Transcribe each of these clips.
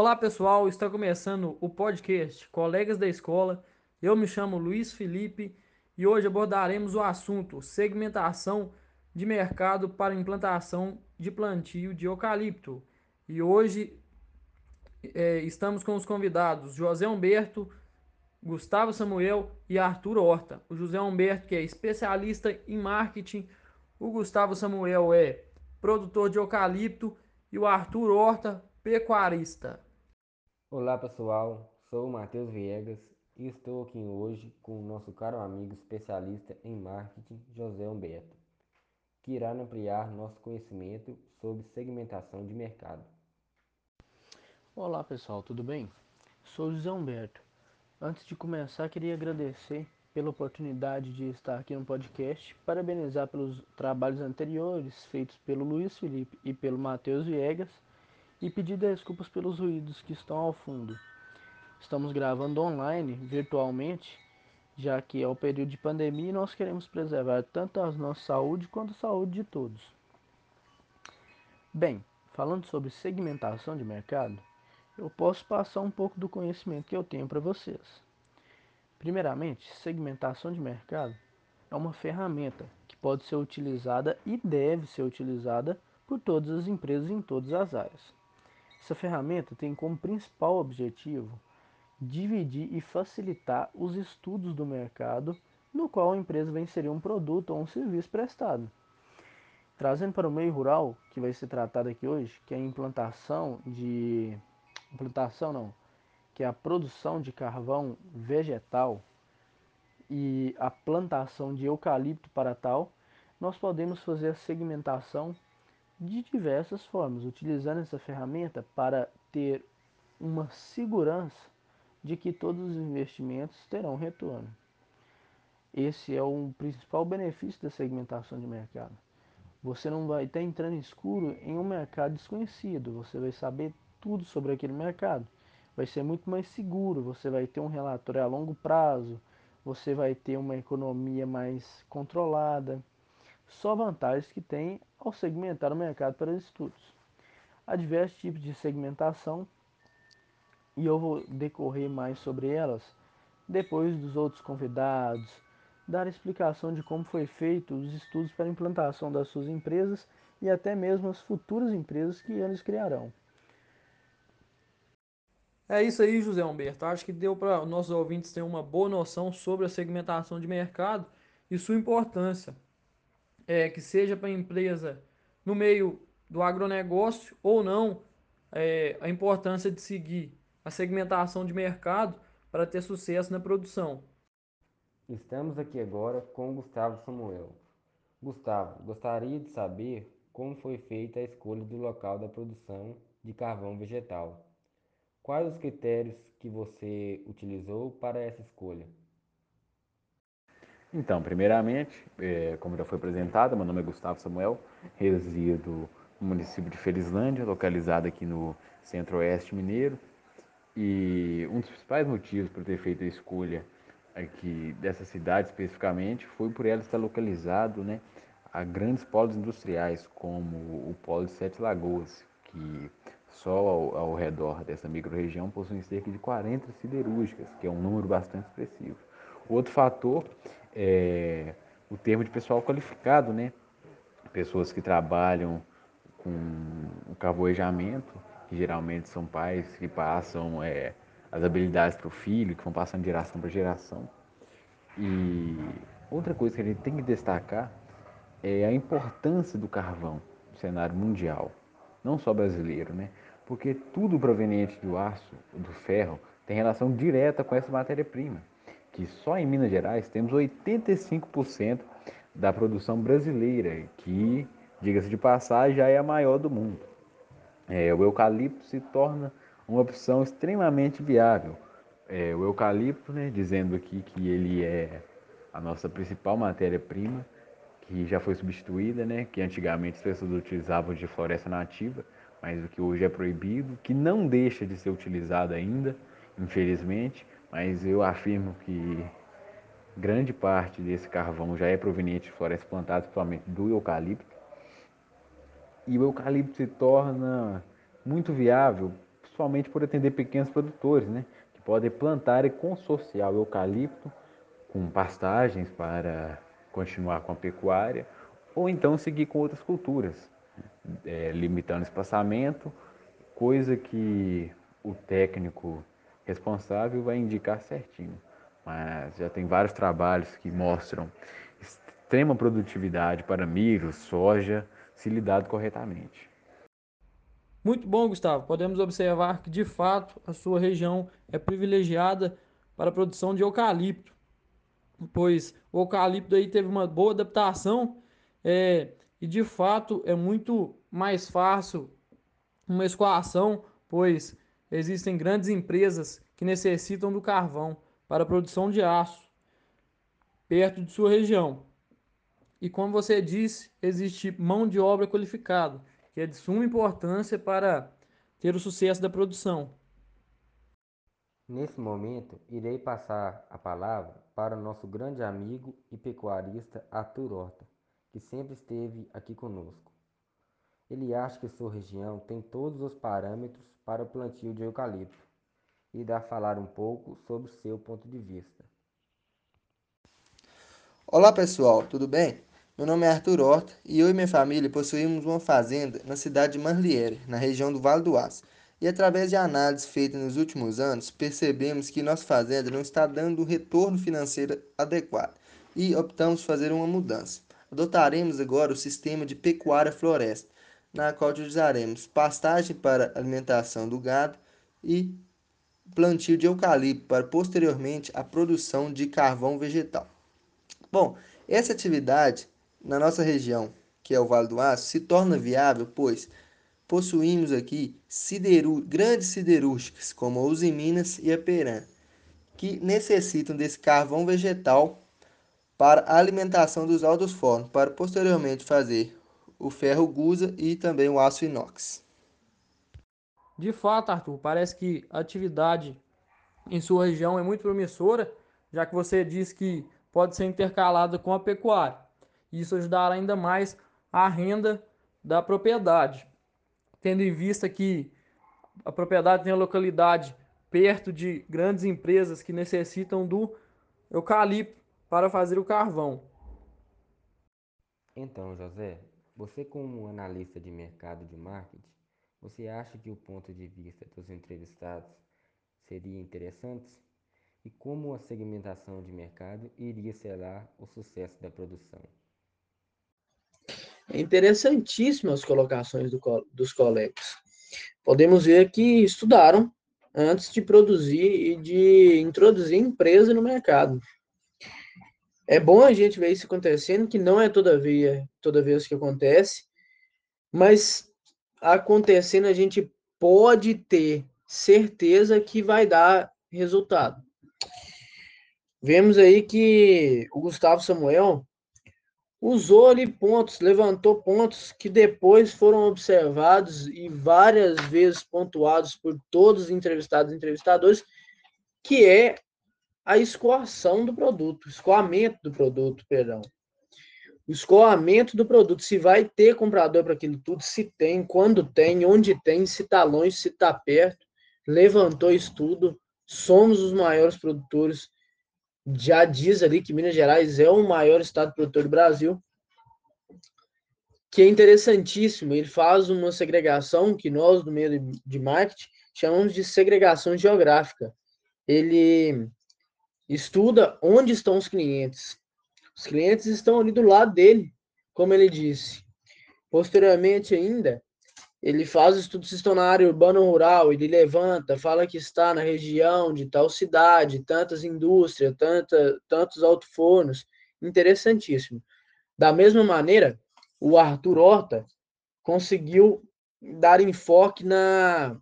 Olá pessoal, está começando o podcast Colegas da Escola. Eu me chamo Luiz Felipe e hoje abordaremos o assunto segmentação de mercado para implantação de plantio de eucalipto. E hoje é, estamos com os convidados José Humberto, Gustavo Samuel e Arthur Horta. O José Humberto, que é especialista em marketing, o Gustavo Samuel é produtor de eucalipto e o Arthur Horta, pecuarista. Olá pessoal, sou o Matheus Viegas e estou aqui hoje com o nosso caro amigo especialista em marketing, José Humberto, que irá ampliar nosso conhecimento sobre segmentação de mercado. Olá pessoal, tudo bem? Sou José Humberto. Antes de começar, queria agradecer pela oportunidade de estar aqui no podcast, parabenizar pelos trabalhos anteriores feitos pelo Luiz Felipe e pelo Matheus Viegas e pedir desculpas pelos ruídos que estão ao fundo. Estamos gravando online, virtualmente, já que é o período de pandemia e nós queremos preservar tanto a nossa saúde quanto a saúde de todos. Bem, falando sobre segmentação de mercado, eu posso passar um pouco do conhecimento que eu tenho para vocês. Primeiramente, segmentação de mercado é uma ferramenta que pode ser utilizada e deve ser utilizada por todas as empresas em todas as áreas. Essa ferramenta tem como principal objetivo dividir e facilitar os estudos do mercado no qual a empresa vai inserir um produto ou um serviço prestado. Trazendo para o meio rural, que vai ser tratado aqui hoje, que é a implantação de implantação não, que é a produção de carvão vegetal e a plantação de eucalipto para tal, nós podemos fazer a segmentação de diversas formas, utilizando essa ferramenta para ter uma segurança de que todos os investimentos terão retorno. Esse é o principal benefício da segmentação de mercado. Você não vai estar entrando escuro em um mercado desconhecido, você vai saber tudo sobre aquele mercado. Vai ser muito mais seguro, você vai ter um relatório a longo prazo, você vai ter uma economia mais controlada. Só vantagens que tem ao segmentar o mercado para estudos. Há diversos tipos de segmentação e eu vou decorrer mais sobre elas depois dos outros convidados, dar explicação de como foi feito os estudos para implantação das suas empresas e até mesmo as futuras empresas que eles criarão. É isso aí, José Humberto. Acho que deu para nossos ouvintes ter uma boa noção sobre a segmentação de mercado e sua importância. É, que seja para a empresa no meio do agronegócio ou não, é, a importância de seguir a segmentação de mercado para ter sucesso na produção. Estamos aqui agora com Gustavo Samuel. Gustavo, gostaria de saber como foi feita a escolha do local da produção de carvão vegetal. Quais os critérios que você utilizou para essa escolha? Então, primeiramente, é, como já foi apresentado, meu nome é Gustavo Samuel, resido no município de Felizlândia, localizado aqui no centro-oeste mineiro. E um dos principais motivos para ter feito a escolha aqui dessa cidade especificamente foi por ela estar localizado né, a grandes polos industriais, como o polo de Sete Lagoas, que só ao, ao redor dessa microrregião possuem cerca de 40 siderúrgicas, que é um número bastante expressivo. Outro fator é o termo de pessoal qualificado, né? Pessoas que trabalham com o carvoejamento, que geralmente são pais que passam é, as habilidades para o filho, que vão passando de geração para geração. E outra coisa que a gente tem que destacar é a importância do carvão no cenário mundial, não só brasileiro, né? porque tudo proveniente do aço, do ferro, tem relação direta com essa matéria-prima, que só em Minas Gerais temos 85% da produção brasileira, que, diga-se de passagem, já é a maior do mundo. É, o eucalipto se torna uma opção extremamente viável. É, o eucalipto, né, dizendo aqui que ele é a nossa principal matéria-prima, que já foi substituída, né, que antigamente as pessoas utilizavam de floresta nativa, mas o que hoje é proibido, que não deixa de ser utilizado ainda, infelizmente, mas eu afirmo que grande parte desse carvão já é proveniente de florestas plantadas, principalmente do eucalipto. E o eucalipto se torna muito viável, principalmente por atender pequenos produtores, né, que podem plantar e consorciar o eucalipto com pastagens para continuar com a pecuária, ou então seguir com outras culturas, é, limitando o espaçamento, coisa que o técnico responsável vai indicar certinho. Mas já tem vários trabalhos que mostram extrema produtividade para milho, soja, se lidado corretamente. Muito bom, Gustavo. Podemos observar que, de fato, a sua região é privilegiada para a produção de eucalipto, pois o eucalipto aí teve uma boa adaptação é, e, de fato, é muito mais fácil uma escoação, pois existem grandes empresas que necessitam do carvão para a produção de aço perto de sua região. E como você disse, existe mão de obra qualificada, que é de suma importância para ter o sucesso da produção. Nesse momento, irei passar a palavra para o nosso grande amigo e pecuarista Arthur Horta, que sempre esteve aqui conosco. Ele acha que sua região tem todos os parâmetros para o plantio de eucalipto e dá a falar um pouco sobre seu ponto de vista. Olá pessoal, tudo bem? Meu nome é Arthur Horta e eu e minha família possuímos uma fazenda na cidade de Marliere, na região do Vale do Aço. E através de análises feitas nos últimos anos, percebemos que nossa fazenda não está dando o retorno financeiro adequado e optamos fazer uma mudança. Adotaremos agora o sistema de pecuária floresta, na qual utilizaremos pastagem para alimentação do gado e plantio de eucalipto para posteriormente a produção de carvão vegetal. Bom, essa atividade na nossa região, que é o Vale do Aço, se torna viável, pois possuímos aqui grandes siderúrgicas, como a Usiminas e a Peran, que necessitam desse carvão vegetal para a alimentação dos altos fornos, para posteriormente fazer o ferro gusa e também o aço inox. De fato, Arthur, parece que a atividade em sua região é muito promissora, já que você disse que pode ser intercalada com a pecuária. Isso ajudará ainda mais a renda da propriedade, tendo em vista que a propriedade tem a localidade perto de grandes empresas que necessitam do eucalipto para fazer o carvão. Então, José, você como analista de mercado de marketing, você acha que o ponto de vista dos entrevistados seria interessante? E como a segmentação de mercado iria selar o sucesso da produção? É interessantíssimo as colocações do, dos colegas. Podemos ver que estudaram antes de produzir e de introduzir empresa no mercado. É bom a gente ver isso acontecendo, que não é toda vez, toda vez que acontece, mas acontecendo a gente pode ter certeza que vai dar resultado. Vemos aí que o Gustavo Samuel usou ali pontos, levantou pontos que depois foram observados e várias vezes pontuados por todos os entrevistados e entrevistadores, que é a escoação do produto, escoamento do produto, perdão. O escoamento do produto, se vai ter comprador para aquilo tudo, se tem, quando tem, onde tem, se está longe, se está perto, levantou estudo, somos os maiores produtores já diz ali que Minas Gerais é o maior estado produtor do Brasil, que é interessantíssimo. Ele faz uma segregação que nós, do meio de marketing, chamamos de segregação geográfica. Ele estuda onde estão os clientes. Os clientes estão ali do lado dele, como ele disse. Posteriormente ainda, ele faz estudos se estão na área urbana ou rural, ele levanta, fala que está na região de tal cidade, tantas indústrias, tanta, tantos alto-fornos, interessantíssimo. Da mesma maneira, o Arthur Horta conseguiu dar enfoque na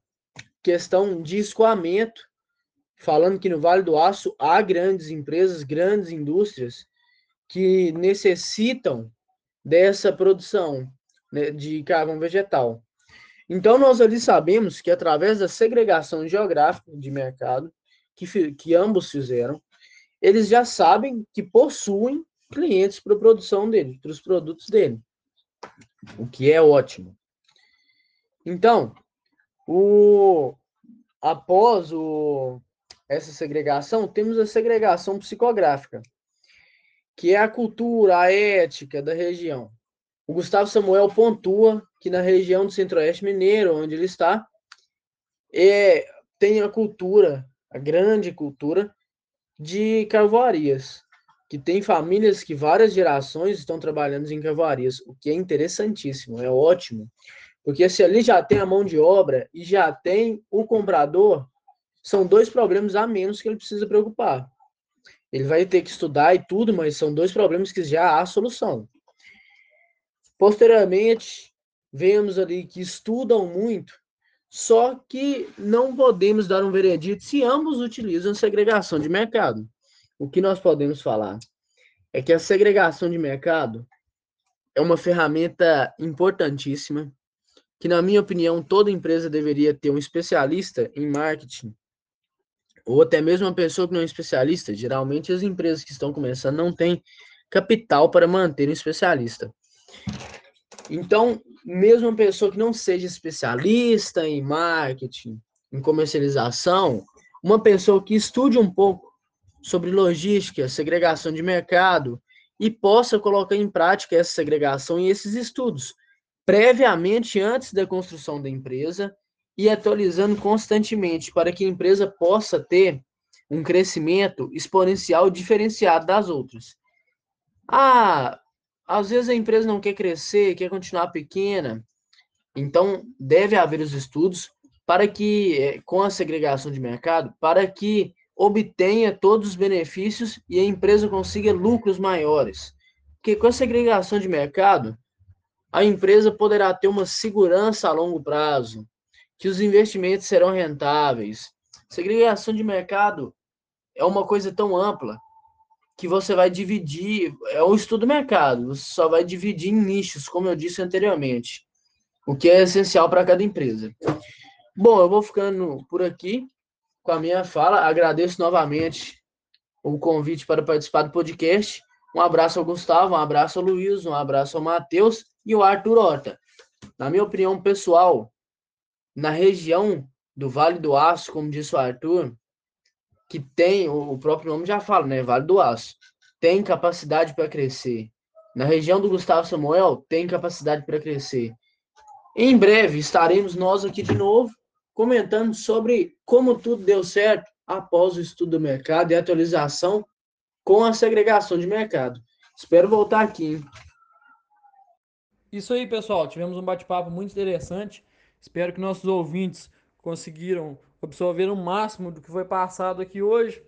questão de escoamento, falando que no Vale do Aço há grandes empresas, grandes indústrias que necessitam dessa produção né, de carvão vegetal. Então, nós ali sabemos que através da segregação geográfica de mercado, que, que ambos fizeram, eles já sabem que possuem clientes para a produção dele, para os produtos dele, o que é ótimo. Então, o após o, essa segregação, temos a segregação psicográfica, que é a cultura, a ética da região. O Gustavo Samuel pontua que na região do Centro-Oeste Mineiro, onde ele está, é, tem a cultura, a grande cultura de carvoarias, que tem famílias que várias gerações estão trabalhando em carvoarias, o que é interessantíssimo, é ótimo. Porque se ali já tem a mão de obra e já tem o comprador, são dois problemas a menos que ele precisa preocupar. Ele vai ter que estudar e tudo, mas são dois problemas que já há solução. Posteriormente, vemos ali que estudam muito, só que não podemos dar um veredito se ambos utilizam segregação de mercado. O que nós podemos falar é que a segregação de mercado é uma ferramenta importantíssima, que, na minha opinião, toda empresa deveria ter um especialista em marketing, ou até mesmo uma pessoa que não é especialista. Geralmente, as empresas que estão começando não têm capital para manter um especialista. Então, mesmo uma pessoa que não seja especialista em marketing, em comercialização, uma pessoa que estude um pouco sobre logística, segregação de mercado e possa colocar em prática essa segregação e esses estudos, previamente antes da construção da empresa e atualizando constantemente para que a empresa possa ter um crescimento exponencial diferenciado das outras. Ah, às vezes a empresa não quer crescer, quer continuar pequena, então deve haver os estudos para que, eh, com a segregação de mercado, para que obtenha todos os benefícios e a empresa consiga lucros maiores. Porque com a segregação de mercado, a empresa poderá ter uma segurança a longo prazo, que os investimentos serão rentáveis. Segregação de mercado é uma coisa tão ampla que você vai dividir, é um estudo mercado, você só vai dividir em nichos, como eu disse anteriormente, o que é essencial para cada empresa. Bom, eu vou ficando por aqui com a minha fala, agradeço novamente o convite para participar do podcast. Um abraço ao Gustavo, um abraço ao Luiz, um abraço ao Matheus e ao Arthur Horta. Na minha opinião pessoal, na região do Vale do Aço, como disse o Arthur, que tem, o próprio nome já fala, né? Vale do Aço, tem capacidade para crescer. Na região do Gustavo Samuel, tem capacidade para crescer. Em breve estaremos nós aqui de novo comentando sobre como tudo deu certo após o estudo do mercado e atualização com a segregação de mercado. Espero voltar aqui. Hein? Isso aí, pessoal. Tivemos um bate-papo muito interessante. Espero que nossos ouvintes conseguiram absorver o máximo do que foi passado aqui hoje.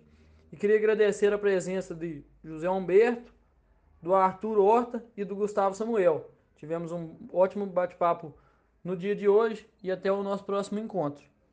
E queria agradecer a presença de José Humberto, do Arthur Horta e do Gustavo Samuel. Tivemos um ótimo bate-papo no dia de hoje e até o nosso próximo encontro.